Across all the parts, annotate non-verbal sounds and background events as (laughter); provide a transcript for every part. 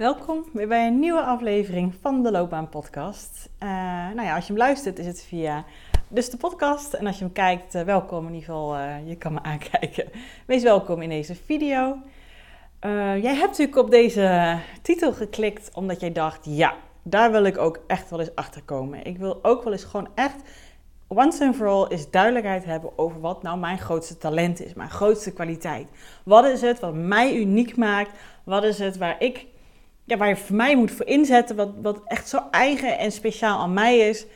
Welkom weer bij een nieuwe aflevering van de Loopbaan Podcast. Uh, nou ja, als je hem luistert is het via dus de podcast. En als je hem kijkt, uh, welkom in ieder geval. Uh, je kan me (laughs) aankijken. Wees welkom in deze video. jij hebt natuurlijk op deze titel geklikt omdat jij dacht, ja, daar wil ik ook echt wel eens achter komen. Ik wil ook wel eens gewoon echt once and for all is duidelijkheid hebben over wat nou mijn grootste talent is, mijn grootste kwaliteit. Wat is het wat mij uniek maakt? Wat is het waar ik ja, waar je voor mij moet voor inzetten, wat, wat echt zo eigen en speciaal aan mij is,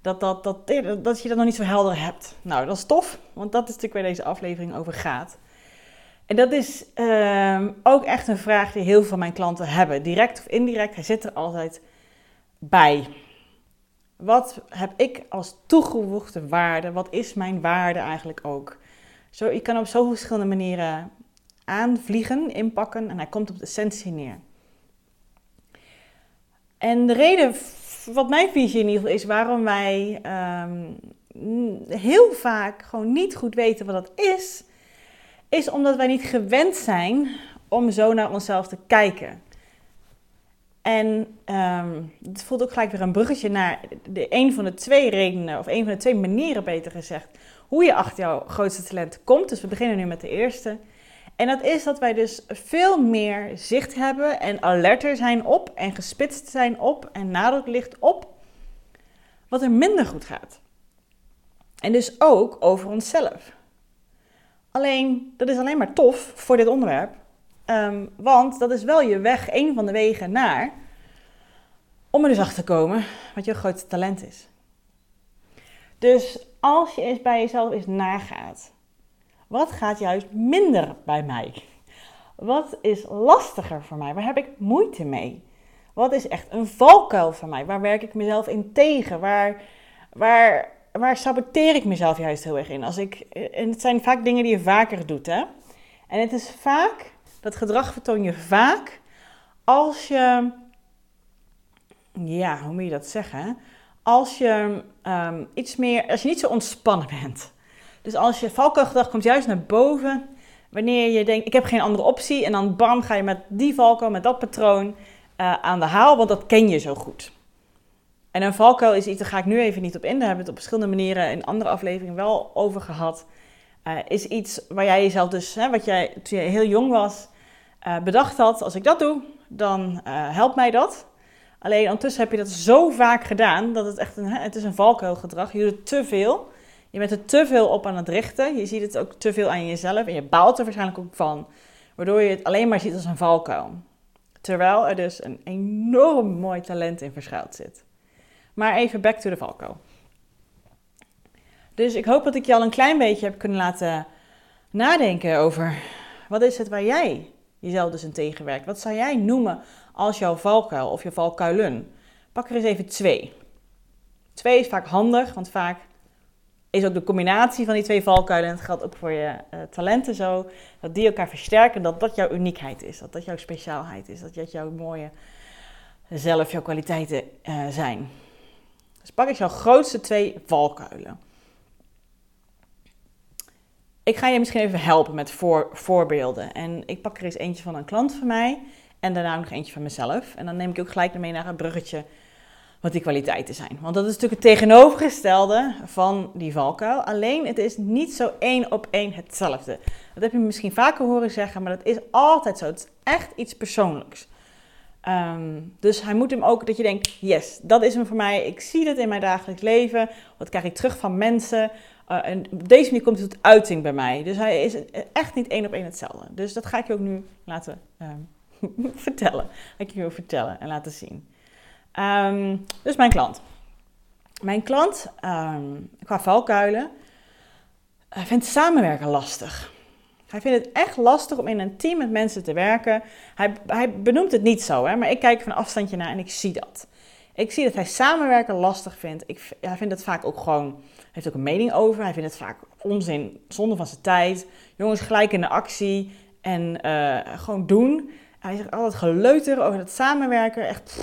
dat, dat, dat, dat je dat nog niet zo helder hebt. Nou, dat is tof, want dat is natuurlijk waar deze aflevering over gaat. En dat is uh, ook echt een vraag die heel veel van mijn klanten hebben, direct of indirect. Hij zit er altijd bij. Wat heb ik als toegevoegde waarde? Wat is mijn waarde eigenlijk ook? Zo, je kan op zoveel verschillende manieren aanvliegen, inpakken en hij komt op de essentie neer. En de reden, wat mijn visie in ieder geval is, waarom wij ehm, heel vaak gewoon niet goed weten wat dat is, is omdat wij niet gewend zijn om zo naar onszelf te kijken. En um, het voelt ook gelijk weer een bruggetje naar de, een van de twee redenen, of een van de twee manieren beter gezegd, hoe je achter jouw grootste talent komt. Dus we beginnen nu met de eerste. En dat is dat wij dus veel meer zicht hebben en alerter zijn op en gespitst zijn op en nadruk ligt op wat er minder goed gaat. En dus ook over onszelf. Alleen, dat is alleen maar tof voor dit onderwerp. Um, want dat is wel je weg, een van de wegen naar, om er dus achter te komen wat je grootste talent is. Dus als je eens bij jezelf eens nagaat, wat gaat juist minder bij mij? Wat is lastiger voor mij? Waar heb ik moeite mee? Wat is echt een valkuil voor mij? Waar werk ik mezelf in tegen? Waar, waar, waar saboteer ik mezelf juist heel erg in? Als ik, en het zijn vaak dingen die je vaker doet. Hè? En het is vaak, dat gedrag vertoon je vaak als je, ja, hoe moet je dat zeggen? Als je um, iets meer, als je niet zo ontspannen bent. Dus als je valkuilgedrag komt juist naar boven wanneer je denkt, ik heb geen andere optie. En dan bam, ga je met die valkuil, met dat patroon uh, aan de haal, want dat ken je zo goed. En een valkuil is iets, daar ga ik nu even niet op in. Daar hebben we het op verschillende manieren in andere afleveringen wel over gehad. Uh, is iets waar jij jezelf dus, hè, wat jij toen je heel jong was, uh, bedacht had. Als ik dat doe, dan helpt mij dat. Alleen ondertussen heb je dat zo vaak gedaan, dat het echt een, het is een valkuilgedrag. Je doet te veel. Je bent er te veel op aan het richten. Je ziet het ook te veel aan jezelf. En je baalt er waarschijnlijk ook van. Waardoor je het alleen maar ziet als een valkuil. Terwijl er dus een enorm mooi talent in verschuild zit. Maar even back to the valkuil. Dus ik hoop dat ik je al een klein beetje heb kunnen laten nadenken over wat is het waar jij jezelf dus in tegenwerkt. Wat zou jij noemen als jouw valkuil of je valkuilen? Pak er eens even twee. Twee is vaak handig, want vaak is ook de combinatie van die twee valkuilen, en het geldt ook voor je uh, talenten zo, dat die elkaar versterken, dat dat jouw uniekheid is, dat dat jouw speciaalheid is, dat dat jouw mooie zelf, jouw kwaliteiten uh, zijn. Dus pak eens jouw grootste twee valkuilen. Ik ga je misschien even helpen met voor, voorbeelden. En ik pak er eens eentje van een klant van mij en daarna nog eentje van mezelf. En dan neem ik ook gelijk mee naar een bruggetje wat die kwaliteiten zijn. Want dat is natuurlijk het tegenovergestelde van die valkuil. Alleen het is niet zo één op één hetzelfde. Dat heb je misschien vaker horen zeggen, maar dat is altijd zo. Het is echt iets persoonlijks. Um, dus hij moet hem ook dat je denkt: yes, dat is hem voor mij. Ik zie dit in mijn dagelijks leven. Wat krijg ik terug van mensen? Uh, en deze manier komt het tot uiting bij mij. Dus hij is echt niet één op één hetzelfde. Dus dat ga ik je ook nu laten um, (laughs) vertellen. Ga ik je wil vertellen en laten zien. Ehm, dus mijn klant. Mijn klant, um, qua valkuilen, vindt samenwerken lastig. Hij vindt het echt lastig om in een team met mensen te werken. Hij, hij benoemt het niet zo, hè, maar ik kijk van afstandje naar en ik zie dat. Ik zie dat hij samenwerken lastig vindt. Ik, hij vindt het vaak ook gewoon, heeft ook een mening over. Hij vindt het vaak onzin, zonde van zijn tijd. Jongens, gelijk in de actie en uh, gewoon doen. Hij zegt altijd geleuter over het samenwerken. Echt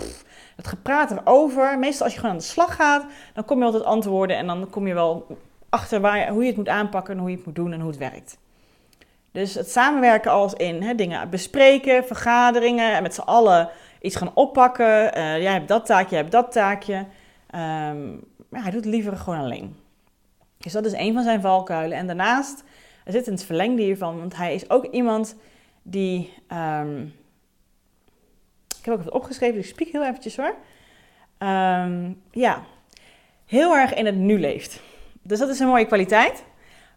het gepraat erover. Meestal als je gewoon aan de slag gaat, dan kom je altijd antwoorden en dan kom je wel achter waar, hoe je het moet aanpakken en hoe je het moet doen en hoe het werkt. Dus het samenwerken als in hè, dingen bespreken, vergaderingen en met z'n allen iets gaan oppakken. Uh, jij hebt dat taakje, jij hebt dat taakje. Um, maar hij doet het liever gewoon alleen. Dus dat is een van zijn valkuilen. En daarnaast, er zit in het verlengde hiervan, want hij is ook iemand die... Um, ik heb ook wat opgeschreven, dus ik heel eventjes hoor. Um, ja, heel erg in het nu leeft. Dus dat is een mooie kwaliteit.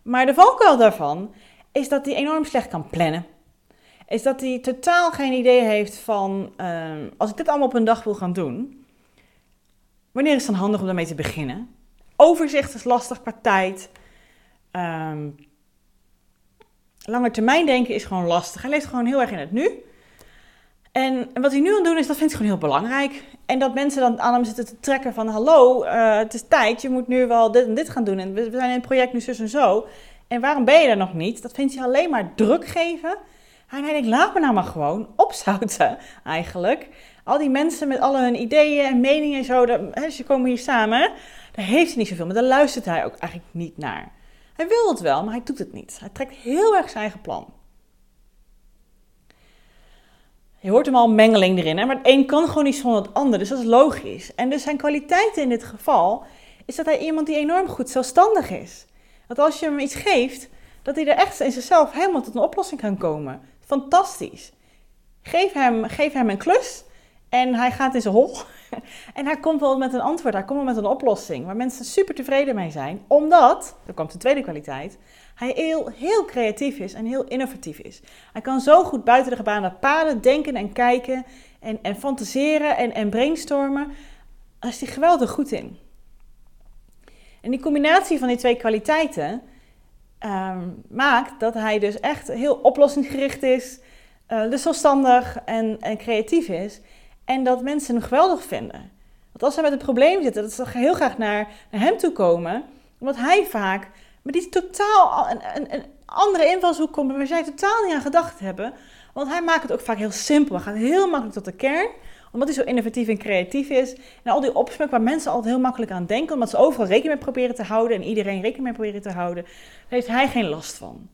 Maar de valkuil daarvan is dat hij enorm slecht kan plannen. Is dat hij totaal geen idee heeft van, uh, als ik dit allemaal op een dag wil gaan doen, wanneer is het dan handig om daarmee te beginnen? Overzicht is lastig qua tijd. Um, lange termijn denken is gewoon lastig. Hij leeft gewoon heel erg in het nu. En wat hij nu aan het doen is, dat vindt hij gewoon heel belangrijk. En dat mensen dan aan hem zitten te trekken van... Hallo, uh, het is tijd, je moet nu wel dit en dit gaan doen. En we zijn in het project nu zus en zo. En waarom ben je er nog niet? Dat vindt hij alleen maar druk geven. En hij denkt, laat me nou maar gewoon opzouten (laughs) eigenlijk. Al die mensen met alle hun ideeën en meningen en zo, hè, ze komen hier samen. Daar heeft hij niet zoveel, maar daar luistert hij ook eigenlijk niet naar. Hij wil het wel, maar hij doet het niet. Hij trekt heel erg zijn eigen plan. Je hoort hem al mengeling erin, hè? maar een kan gewoon niet zonder het ander. Dus dat is logisch. En dus zijn kwaliteiten in dit geval is dat hij iemand die enorm goed zelfstandig is. Dat als je hem iets geeft, dat hij er echt in zichzelf helemaal tot een oplossing kan komen. Fantastisch. Geef hem, geef hem een klus en hij gaat in zijn hol. (laughs) En hij komt wel met een antwoord, hij komt wel met een oplossing waar mensen super tevreden mee zijn. Omdat, dat komt de tweede kwaliteit, hij heel, heel creatief is en heel innovatief is. Hij kan zo goed buiten de gebaande paden denken en kijken en, en fantaseren en, en brainstormen. Daar is hij geweldig goed in. En die combinatie van die twee kwaliteiten um, maakt dat hij dus echt heel oplossingsgericht is, uh, dus zelfstandig en, en creatief is. En dat mensen hem geweldig vinden. Want als hij met een probleem zit, dat ze heel graag naar, naar hem toe komen. Omdat hij vaak met die totaal een, een, een andere invalshoek komt waar zij totaal niet aan gedacht hebben. Want hij maakt het ook vaak heel simpel. Hij gaat heel makkelijk tot de kern omdat hij zo innovatief en creatief is. En al die opsmuk waar mensen altijd heel makkelijk aan denken. Omdat ze overal rekening mee proberen te houden. En iedereen rekening mee proberen te houden. Daar heeft hij geen last van.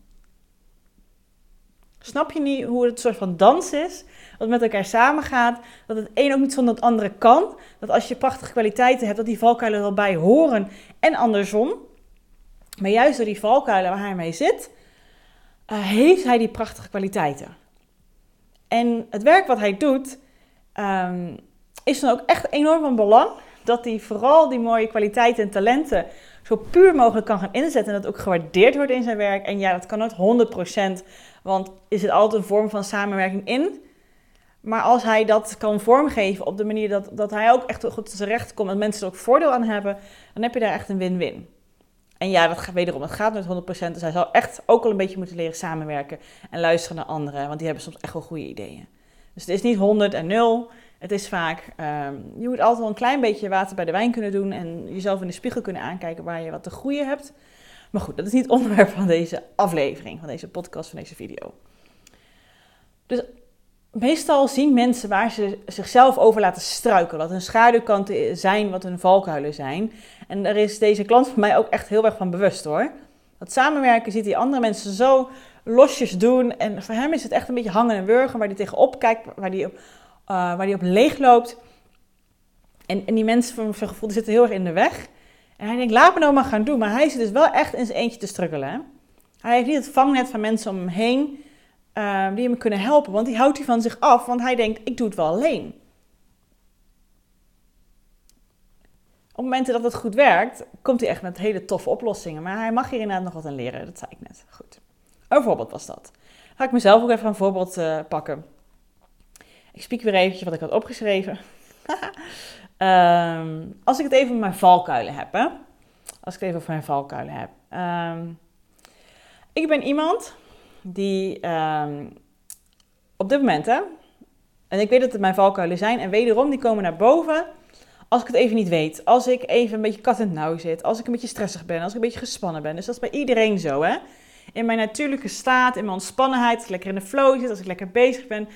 Snap je niet hoe het een soort van dans is? Dat met elkaar samengaat. Dat het een ook niet zonder het andere kan. Dat als je prachtige kwaliteiten hebt, dat die valkuilen er bij horen. En andersom. Maar juist door die valkuilen waar hij mee zit, uh, heeft hij die prachtige kwaliteiten. En het werk wat hij doet, um, is dan ook echt enorm van belang. Dat hij vooral die mooie kwaliteiten en talenten zo puur mogelijk kan gaan inzetten. En dat ook gewaardeerd wordt in zijn werk. En ja, dat kan nooit 100%, want is het altijd een vorm van samenwerking in. Maar als hij dat kan vormgeven op de manier dat, dat hij ook echt goed zijn recht komt en mensen er ook voordeel aan hebben, dan heb je daar echt een win-win. En ja, dat gaat wederom, het gaat met 100%. Dus hij zou echt ook al een beetje moeten leren samenwerken en luisteren naar anderen, want die hebben soms echt wel goede ideeën. Dus het is niet 100 en 0. Het is vaak, um, je moet altijd wel een klein beetje water bij de wijn kunnen doen en jezelf in de spiegel kunnen aankijken waar je wat te groeien hebt. Maar goed, dat is niet het onderwerp van deze aflevering, van deze podcast, van deze video. Dus meestal zien mensen waar ze zichzelf over laten struikelen. Wat hun schaduwkanten zijn, wat hun valkuilen zijn. En daar is deze klant van mij ook echt heel erg van bewust hoor. Dat samenwerken ziet die andere mensen zo losjes doen. En voor hem is het echt een beetje hangen en wurgen, waar hij tegenop kijkt, waar hij op, uh, waar die op leeg loopt. En, en die mensen van zijn gevoel zitten heel erg in de weg. En hij denkt, laat me nou maar gaan doen. Maar hij zit dus wel echt in zijn eentje te struggelen. Hij heeft niet het vangnet van mensen om hem heen uh, die hem kunnen helpen. Want die houdt hij van zich af, want hij denkt, ik doe het wel alleen. Op momenten dat het goed werkt, komt hij echt met hele toffe oplossingen. Maar hij mag hier inderdaad nog wat aan leren, dat zei ik net. Goed. Een voorbeeld was dat. Ga ik mezelf ook even een voorbeeld uh, pakken. Ik spiek weer eventjes wat ik had opgeschreven. (laughs) Ehm, als ik het even over mijn valkuilen heb, hè? Als ik het even over mijn valkuilen heb. Ehm, ik ben iemand die ehm, op dit moment, hè, en ik weet dat het mijn valkuilen zijn, en wederom, die komen naar boven als ik het even niet weet. Als ik even een beetje kat en nauw zit. Als ik een beetje stressig ben. Als ik een beetje gespannen ben. Dus dat is bij iedereen zo, hè. In mijn natuurlijke staat, in mijn ontspannenheid, als ik lekker in de flow zit, als ik lekker bezig ben,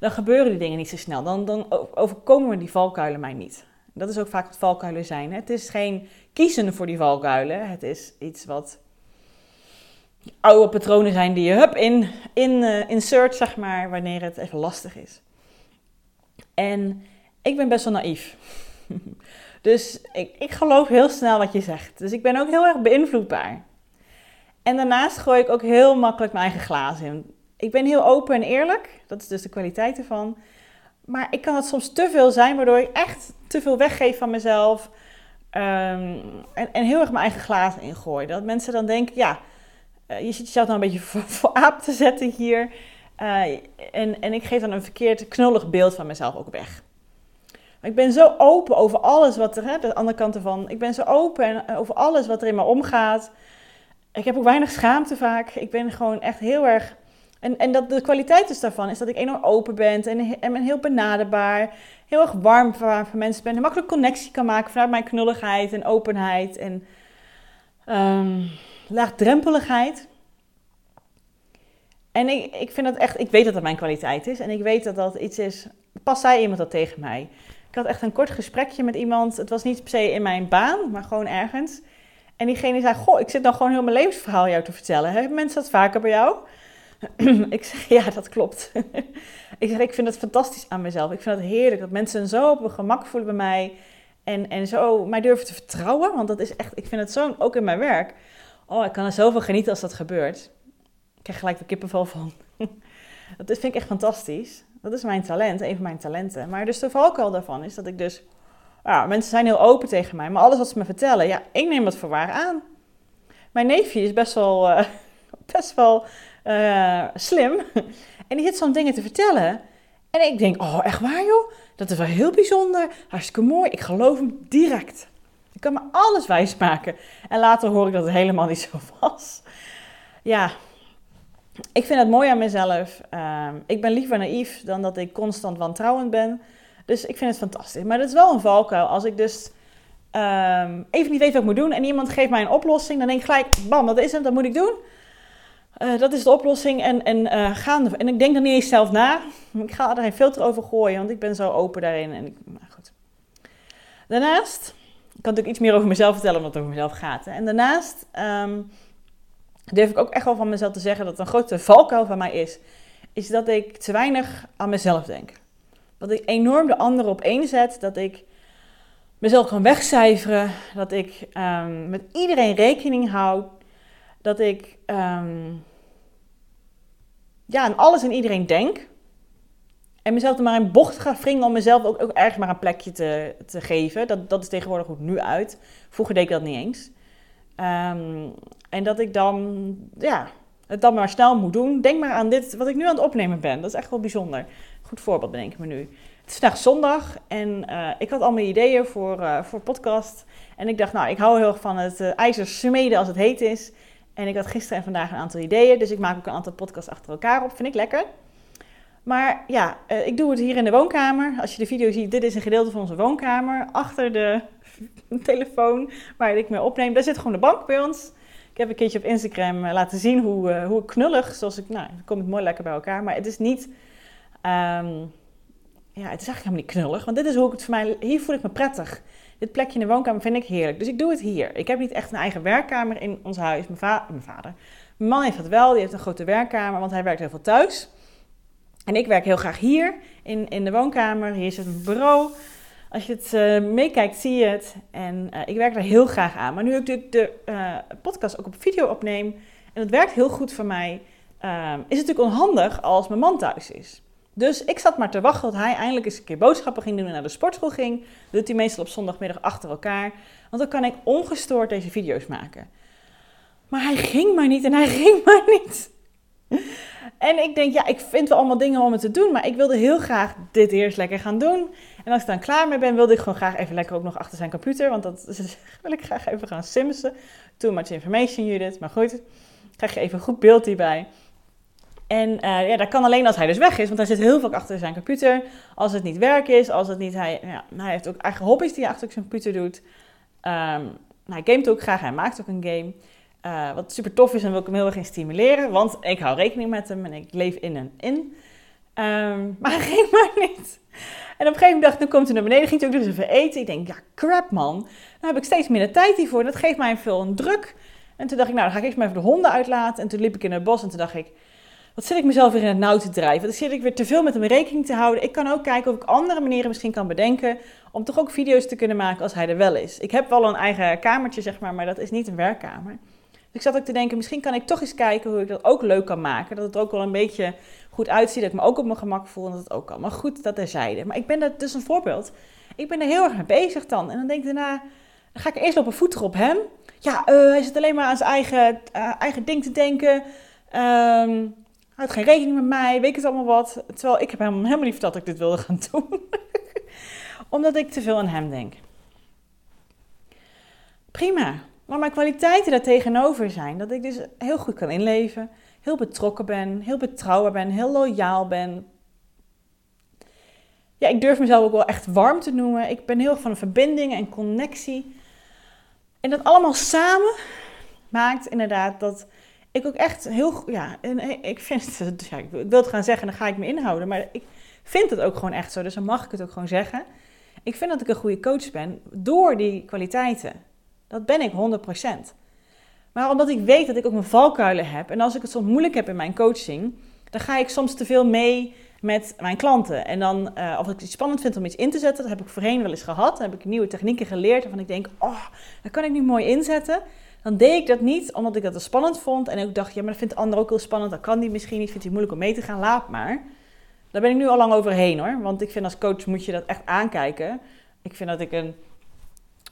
dan gebeuren die dingen niet zo snel. Dan, dan overkomen die valkuilen mij niet. Dat is ook vaak wat valkuilen zijn. Hè? Het is geen kiezen voor die valkuilen. Het is iets wat oude patronen zijn die je hup in, in uh, insert, zeg maar, wanneer het even lastig is. En ik ben best wel naïef. (laughs) dus ik, ik geloof heel snel wat je zegt. Dus ik ben ook heel erg beïnvloedbaar. En daarnaast gooi ik ook heel makkelijk mijn eigen glazen in. Ik ben heel open en eerlijk. Dat is dus de kwaliteit ervan. Maar ik kan het soms te veel zijn, waardoor ik echt te veel weggeef van mezelf. Ehm, en, en, heel erg mijn eigen glazen ingooi. Dat mensen dan denken, ja, uh, je zit jezelf nou een beetje (laughs) voor, aap te zetten hier. Uh, en, en ik geef dan een verkeerd knullig beeld van mezelf ook weg. Ik ben zo open over alles wat er, hè, de andere kant ervan. Ik ben zo open over alles wat er in me omgaat. Ik heb ook weinig schaamte vaak. Ik ben gewoon echt heel erg. En, en dat de kwaliteit dus daarvan is dat ik enorm open ben en, en ben heel benaderbaar. Heel erg warm voor, mensen ben. En makkelijk connectie kan maken vanuit mijn knulligheid en openheid en um, laagdrempeligheid. En ik, ik vind dat echt, ik weet dat dat mijn kwaliteit is. En ik weet dat dat iets is. Pas zei iemand dat tegen mij? Ik had echt een kort gesprekje met iemand. Het was niet per se in mijn baan, maar gewoon ergens. En diegene zei: Goh, ik zit dan gewoon heel mijn levensverhaal jou te vertellen. Hebben mensen dat vaker bij jou? (clears throat) ik zeg: Ja, dat klopt. (laughs) ik zeg: Ik vind het fantastisch aan mezelf. Ik vind het heerlijk dat mensen zo op hun gemak voelen bij mij. En, en zo mij durven te vertrouwen. Want dat is echt, ik vind het zo, ook in mijn werk. Oh, ik kan er zoveel genieten als dat gebeurt. Ik krijg gelijk de kippenval van. (laughs) dat vind ik echt fantastisch. Dat is mijn talent, een van mijn talenten. Maar dus de valkuil daarvan is dat ik dus... Ja, mensen zijn heel open tegen mij, maar alles wat ze me vertellen, ja, ik neem het voor waar aan. Mijn neefje is best wel, uh, (laughs) best wel uh, slim. (laughs) en die zit zo'n dingen te vertellen. En ik denk, oh, echt waar joh? Dat is wel heel bijzonder. Hartstikke mooi. Ik geloof hem direct. Ik kan me alles wijsmaken. En later hoor ik dat het helemaal niet zo was. Ja, ik vind het mooi aan mezelf. Ehm, ik ben liever naïef dan dat ik constant wantrouwend ben. Dus ik vind het fantastisch. Maar dat is wel een valkuil. Als ik dus um, even niet weet wat ik moet doen en iemand geeft mij een oplossing, dan denk ik gelijk, bam, dat is het, dat moet ik doen. Uh, dat is de oplossing en, en, uh, gaan, en ik denk er niet eens zelf na. Ik ga er een filter over gooien, want ik ben zo open daarin. En ik, nou goed. Daarnaast, ik kan natuurlijk iets meer over mezelf vertellen, omdat het over mezelf gaat. En daarnaast um, durf ik ook echt wel van mezelf te zeggen dat een grote valkuil van mij is, is dat ik te weinig aan mezelf denk. Dat ik enorm de anderen op één zet, dat ik mezelf kan wegcijferen, dat ik um, met iedereen rekening hou, dat ik um, ja, aan alles en iedereen denk. En mezelf er maar in bocht ga wringen om mezelf ook, ook ergens maar een plekje te, te geven. Dat, dat is tegenwoordig goed nu uit. Vroeger deed ik dat niet eens. Um, en dat ik dan, ja, het dan maar snel moet doen. Denk maar aan dit, wat ik nu aan het opnemen ben. Dat is echt wel bijzonder. Goed voorbeeld bedenk ik me nu. Het is vandaag zondag en uh, ik had allemaal ideeën voor, uh, voor podcast. En ik dacht, nou, ik hou heel erg van het uh, ijzer smeden als het heet is. En ik had gisteren en vandaag een aantal ideeën. Dus ik maak ook een aantal podcasts achter elkaar op. Vind ik lekker. Maar ja, ik doe het hier in de woonkamer. Als je de video ziet, dit is een gedeelte van onze woonkamer. Achter de (laughs) telefoon waar ik mee opneem, daar zit gewoon de bank bij ons. Ik heb een keertje op Instagram eh, laten zien hoe, uh, hoe knullig, zoals ik, nou, dan kom ik mooi lekker bij elkaar. Maar het is niet, um, ja, het is eigenlijk helemaal niet knullig. Want dit is hoe ik het voor mij, hier voel ik me prettig. Dit plekje in de woonkamer vind ik heerlijk. Dus ik doe het hier. Ik heb niet echt een eigen werkkamer in ons huis. Mijn, mijn vader. Mijn man heeft dat wel. Die heeft een grote werkkamer, want hij werkt heel veel thuis. En ik werk heel graag hier in, in de woonkamer. Hier zit een bureau. Als je het uh, meekijkt, zie je het. En uh, ik werk daar heel graag aan. Maar nu ik de, de uh, podcast ook op video opneem, en het werkt heel goed voor mij, ehm, is het natuurlijk onhandig als mijn man thuis is. Dus ik zat maar te wachten tot hij eindelijk eens een keer boodschappen ging doen en naar de sportschool ging. Dat doet hij meestal op zondagmiddag achter elkaar. Want dan kan ik ongestoord deze video's maken. Maar hij ging maar niet en hij (laughs) ging maar niet. En ik denk, ja, ik vind wel allemaal dingen om het te doen, maar ik wilde heel graag dit eerst lekker gaan doen. En als ik dan klaar mee ben, wilde ik gewoon graag even lekker ook nog achter zijn computer, want dat (laughs) wil ik graag even gaan simsen. Too much information, Judith, maar goed, krijg je even een goed beeld hierbij. En uh, ja, dat kan alleen als hij dus weg is, want hij zit heel vaak achter zijn computer. Als het niet werk is, als het niet... Hij, ja, hij heeft ook eigen hobby's die hij achter zijn computer doet. Um, hij gamet ook graag, hij maakt ook een game. Uh, wat super tof is en wil ik hem heel erg in stimuleren, want ik hou rekening met hem en ik leef in en in. Um, (laughs) maar hij ging maar niet. En op een gegeven moment dacht dan komt hij naar beneden, ging hij ook dus even eten. Ik denk, ja crap man, dan heb ik steeds minder tijd hiervoor. Dat geeft mij veel een druk. En toen dacht ik, nou dan ga ik eerst maar even de honden uitlaten. En toen liep ik in het bos en toen dacht ik, wat zit ik mezelf weer in het nauw te drijven? Wat zit ik weer te veel met hem rekening te houden? Ik kan ook kijken of ik andere manieren misschien kan bedenken om toch ook video's te kunnen maken als hij er wel is. Ik heb wel een eigen kamertje, zeg maar, maar dat is niet een werkkamer. Ik zat ook te denken, misschien kan ik toch eens kijken hoe ik dat ook leuk kan maken. Dat het ook wel een beetje goed uitziet, dat ik me ook op mijn gemak voel en dat het ook kan. Maar goed, dat terzijde. Maar ik ben dat dus een voorbeeld. Ik ben er heel erg mee bezig dan. En dan denk ik daarna, dan ga ik eerst lopen voeten op hem. Ja, uh, hij zit alleen maar aan zijn eigen, uh, eigen ding te denken. Um, had geen rekening met mij, weet het allemaal wat. Terwijl ik heb hem helemaal niet verteld dat ik dit wilde gaan doen. (laughs) Omdat ik te veel aan hem denk. Prima. Maar mijn kwaliteiten daar tegenover zijn. Dat ik dus heel goed kan inleven. Heel betrokken ben. Heel betrouwbaar ben. Heel loyaal ben. Ja, ik durf mezelf ook wel echt warm te noemen. Ik ben heel van een verbinding en connectie. En dat allemaal samen maakt inderdaad dat ik ook echt heel... Ja, en ik vind het... (laughs) Ja, ik wil het gaan zeggen, dan ga ik me inhouden. Maar ik vind het ook gewoon echt zo. Dus dan mag ik het ook gewoon zeggen. Ik vind dat ik een goede coach ben door die kwaliteiten. Dat ben ik 100%. Maar omdat ik weet dat ik ook mijn valkuilen heb. En als ik het soms moeilijk heb in mijn coaching, dan ga ik soms te veel mee met mijn klanten. En dan, uh, of ik het spannend vind om iets in te zetten, dat heb ik voorheen wel eens gehad. Dan heb ik nieuwe technieken geleerd waarvan ik denk, oh, dat kan ik nu mooi inzetten. Dan deed ik dat niet, omdat ik dat te spannend vond. En ook dacht, ja, maar dat vindt de ander ook heel spannend. Dat kan die misschien niet, vindt hij moeilijk om mee te gaan, laat maar. Daar ben ik nu al lang overheen hoor. Want ik vind als coach moet je dat echt aankijken. Ik vind dat ik een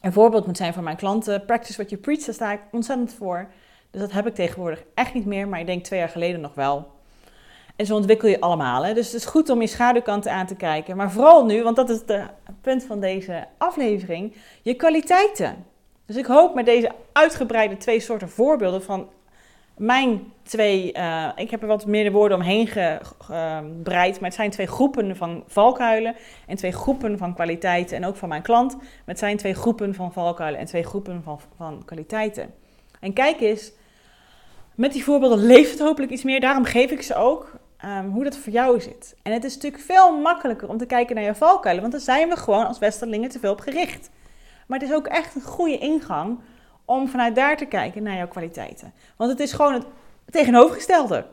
een voorbeeld moet zijn voor mijn klanten. Practice what you preach, daar sta ik ontzettend voor. Dus dat heb ik tegenwoordig echt niet meer, maar ik denk twee jaar geleden nog wel. En zo ontwikkel je allemaal. Hè? Dus het is goed om je schaduwkanten aan te kijken. Maar vooral nu, want dat is het punt van deze aflevering, je kwaliteiten. Dus ik hoop met deze uitgebreide twee soorten voorbeelden van mijn twee, uh, ik heb er wat meer de woorden omheen gebreid, maar het zijn twee groepen van valkuilen en twee groepen van kwaliteiten. En ook van mijn klant, maar het zijn twee groepen van valkuilen en twee groepen van, van kwaliteiten. En kijk eens, met die voorbeelden leeft het hopelijk iets meer, daarom geef ik ze ook. Um, hoe dat voor jou zit. En het is natuurlijk veel makkelijker om te kijken naar je valkuilen, want dan zijn we gewoon als Westerlingen te veel op gericht. Maar het is ook echt een goede ingang om vanuit daar te kijken naar jouw kwaliteiten. Want het is gewoon het tegenovergestelde.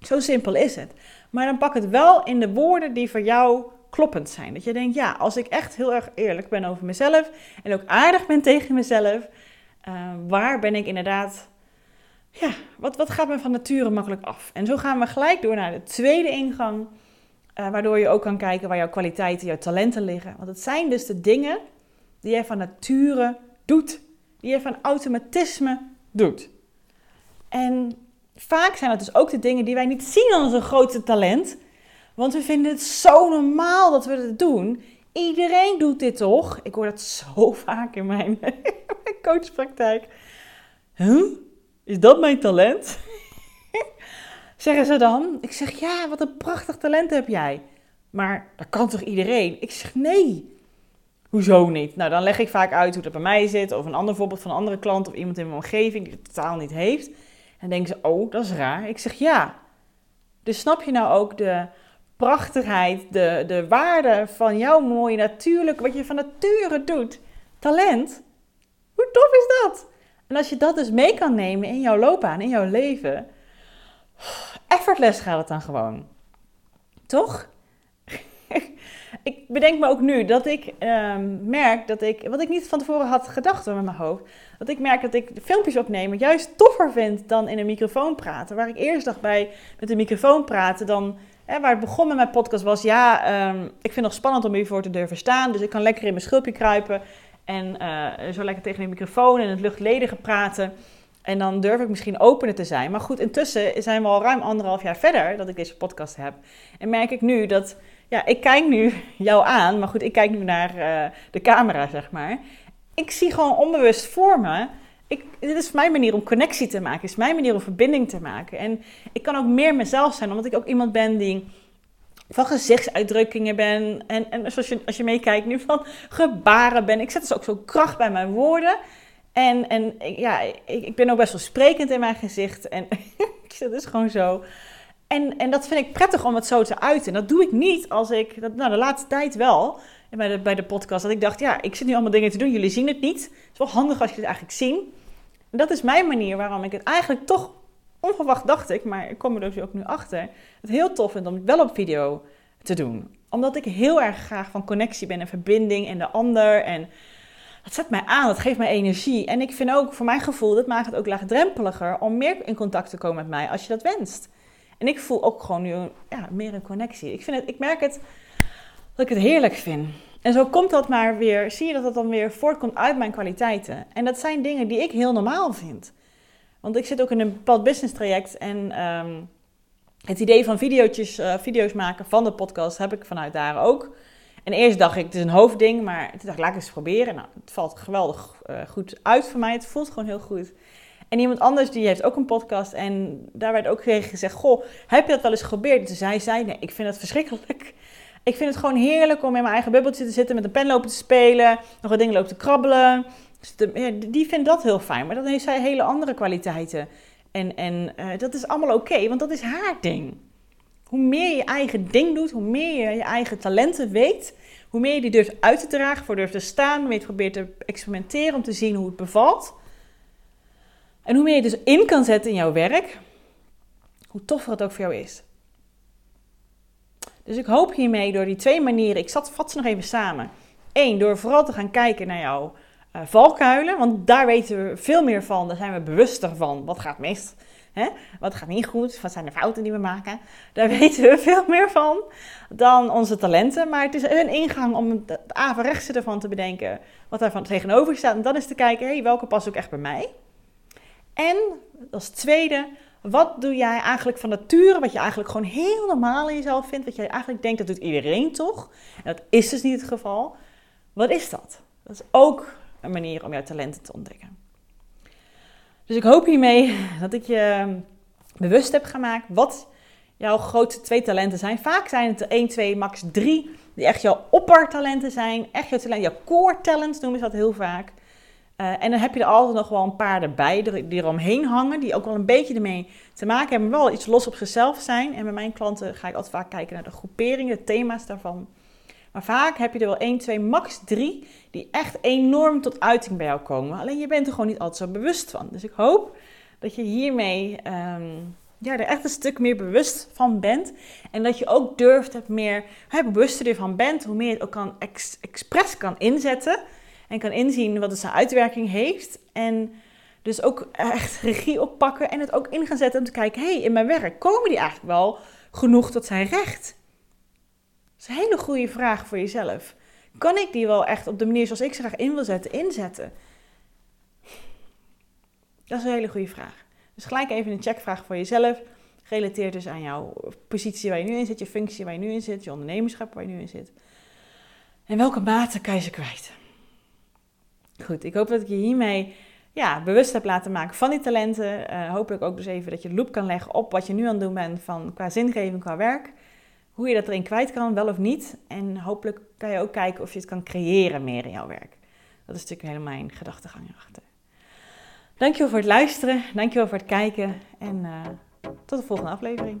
Zo simpel is het. Maar dan pak het wel in de woorden die voor jou kloppend zijn. Dat je denkt, ja, als ik echt heel erg eerlijk ben over mezelf en ook aardig ben tegen mezelf, uh, waar ben ik inderdaad, ja, wat, wat gaat me van nature makkelijk af? En zo gaan we gelijk door naar de tweede ingang, uh, waardoor je ook kan kijken waar jouw kwaliteiten, jouw talenten liggen. Want het zijn dus de dingen die jij van nature doet die je van automatisme doet. En vaak zijn dat dus ook de dingen die wij niet zien als een grote talent. Want we vinden het zo normaal dat we het doen. Iedereen doet dit toch? Ik hoor dat zo (laughs) vaak in mijn, coachpraktijk. Huh? Is dat mijn talent? (laughs) Zeggen ze dan. Ik zeg ja, wat een prachtig talent heb jij. Maar dat kan toch iedereen? Ik zeg nee. Hoezo niet? Nou, dan leg ik vaak uit hoe dat bij mij zit. Of een ander voorbeeld van een andere klant of iemand in mijn omgeving die het totaal niet heeft. En denken ze, oh, dat is raar. Ik zeg ja. Dus snap je nou ook de prachtigheid, de, de waarde van jouw mooie natuurlijk, wat je van nature doet. Talent. Hoe tof is dat? En als je dat dus mee kan nemen in jouw loopbaan, in jouw leven, effortless gaat het dan gewoon. Toch? Ik bedenk me ook nu dat ik um, merk dat ik, wat ik niet van tevoren had gedacht met mijn hoofd, dat ik merk dat ik filmpjes opnemen juist toffer vind dan in een microfoon praten. Waar ik eerst dacht bij met een microfoon praten, dan, waar het begon met mijn podcast was, ja, um, ik vind het nog spannend om hiervoor te durven staan, dus ik kan lekker in mijn schulpje kruipen en uh, zo lekker tegen de microfoon en het luchtledige praten. En dan durf ik misschien opener te zijn. Maar goed, intussen zijn we al ruim anderhalf jaar verder dat ik deze podcast heb. En merk ik nu dat, ja, ik kijk nu jou aan. Maar goed, ik kijk nu naar uh, de camera, zeg maar. Ik zie gewoon onbewust voor me. Ik, dit is mijn manier om connectie te maken. Is mijn manier om verbinding te maken. En ik kan ook meer mezelf zijn, omdat ik ook iemand ben die van gezichtsuitdrukkingen ben. En, en zoals je, als je meekijkt nu van gebaren ben. Ik zet dus ook zo kracht bij mijn woorden. En, en ja, ik, ik ben ook best wel sprekend in mijn gezicht. En (laughs) dat is gewoon zo. En, en dat vind ik prettig om het zo te uiten. En dat doe ik niet als ik, dat, nou de laatste tijd wel, bij de, bij de podcast, dat ik dacht, ja, ik zit nu allemaal dingen te doen, jullie zien het niet. Het is wel handig als je het eigenlijk zien. En dat is mijn manier waarom ik het eigenlijk toch, onverwacht dacht ik, maar ik kom er dus ook nu achter, het heel tof vind om het wel op video te doen. Omdat ik heel erg graag van connectie ben en verbinding en de ander en het zet mij aan, het geeft mij energie. En ik vind ook, voor mijn gevoel, dat maakt het ook laagdrempeliger om meer in contact te komen met mij als je dat wenst. En ik voel ook gewoon nu ja, meer een connectie. Ik, vind het, ik merk het dat ik het heerlijk vind. En zo komt dat maar weer, zie je dat dat dan weer voortkomt uit mijn kwaliteiten. En dat zijn dingen die ik heel normaal vind. Want ik zit ook in een bepaald business traject en ehm, het idee van video's, uh, video's maken van de podcast heb ik vanuit daar ook. En eerst dacht ik, het is een hoofdding, maar toen dacht ik, laat ik eens proberen. Nou, het valt geweldig uh, goed uit voor mij. Het voelt gewoon heel goed. En iemand anders die heeft ook een podcast en daar werd ook tegen gezegd, goh, heb je dat wel eens geprobeerd? En toen zei zij, nee, ik vind het verschrikkelijk. Ik vind het gewoon heerlijk om in mijn eigen bubbeltje te zitten, met een pen lopen te spelen, nog wat dingen lopen te krabbelen. Dus die vindt dat heel fijn, maar dan heeft zij hele andere kwaliteiten. En, en uh, dat is allemaal oké, want dat is haar ding. Hoe meer je je eigen ding doet, hoe meer je je eigen talenten weet, hoe meer je die durft uit te dragen, voor durft te staan, hoe meer je probeert te experimenteren om te zien hoe het bevalt. En hoe meer je dus in kan zetten in jouw werk, hoe toffer het ook voor jou is. Dus ik hoop hiermee door die twee manieren, ik zat, vat ze nog even samen. Eén, door vooral te gaan kijken naar jouw uh, valkuilen, want daar weten we veel meer van, daar zijn we bewuster van. Wat gaat mis? Hè? Wat gaat niet goed? Wat zijn de fouten die we maken? Daar (laughs) weten we veel meer van dan onze talenten. Maar het is een ingang om het averechtse ervan te bedenken. Wat daarvan tegenover staat. En dan is te kijken, hey, welke past ook echt bij mij? En als tweede, wat doe jij eigenlijk van nature, wat je eigenlijk gewoon heel normaal in jezelf vindt, wat jij eigenlijk denkt dat doet iedereen toch? En dat is dus niet het geval. Wat is dat? Dat is ook een manier om jouw talenten te ontdekken. Dus ik hoop hiermee dat ik je bewust heb gemaakt wat jouw grootste twee talenten zijn. Vaak zijn het er 1, 2, max 3 die echt jouw oppertalenten zijn. Echt jouw talent, jouw core talent noemen ze dat heel vaak. Uh, en dan heb je er altijd nog wel een paar erbij die eromheen hangen, die ook wel een beetje ermee te maken hebben, maar wel iets los op zichzelf zijn. En bij mijn klanten ga ik altijd vaak kijken naar de groeperingen, de thema's daarvan. Maar vaak heb je er wel 1, 2, max 3 die echt enorm tot uiting bij jou komen. Alleen je bent er gewoon niet altijd zo bewust van. Dus ik hoop dat je hiermee um, ja, er echt een stuk meer bewust van bent. En dat je ook durft het meer, hè, bewuster ervan bent, hoe meer je het ook kan ex, expres kan inzetten. En kan inzien wat het zijn uitwerking heeft. En dus ook echt regie oppakken en het ook in gaan zetten om te kijken, hé, hey, in mijn werk komen die eigenlijk wel genoeg tot zijn recht? Dat is een hele goede vraag voor jezelf. Kan ik die wel echt op de manier zoals ik ze graag in wil zetten, inzetten? Dat is een hele goede vraag. Dus gelijk even een checkvraag voor jezelf. Gerelateerd dus aan jouw positie waar je nu in zit, je functie waar je nu in zit, je ondernemerschap waar je nu in zit. En welke mate kan je ze kwijt? Goed, ik hoop dat ik je hiermee ja, bewust heb laten maken van die talenten. Uh, hopelijk ook dus even dat je loop kan leggen op wat je nu aan het doen bent van, qua zingeving, qua werk. Hoe je dat erin kwijt kan, wel of niet. En hopelijk kan je ook kijken of je het kan creëren meer in jouw werk. Dat is natuurlijk helemaal mijn gedachtegang erachter. Dankjewel voor het luisteren, dankjewel voor het kijken en uh, tot de volgende aflevering.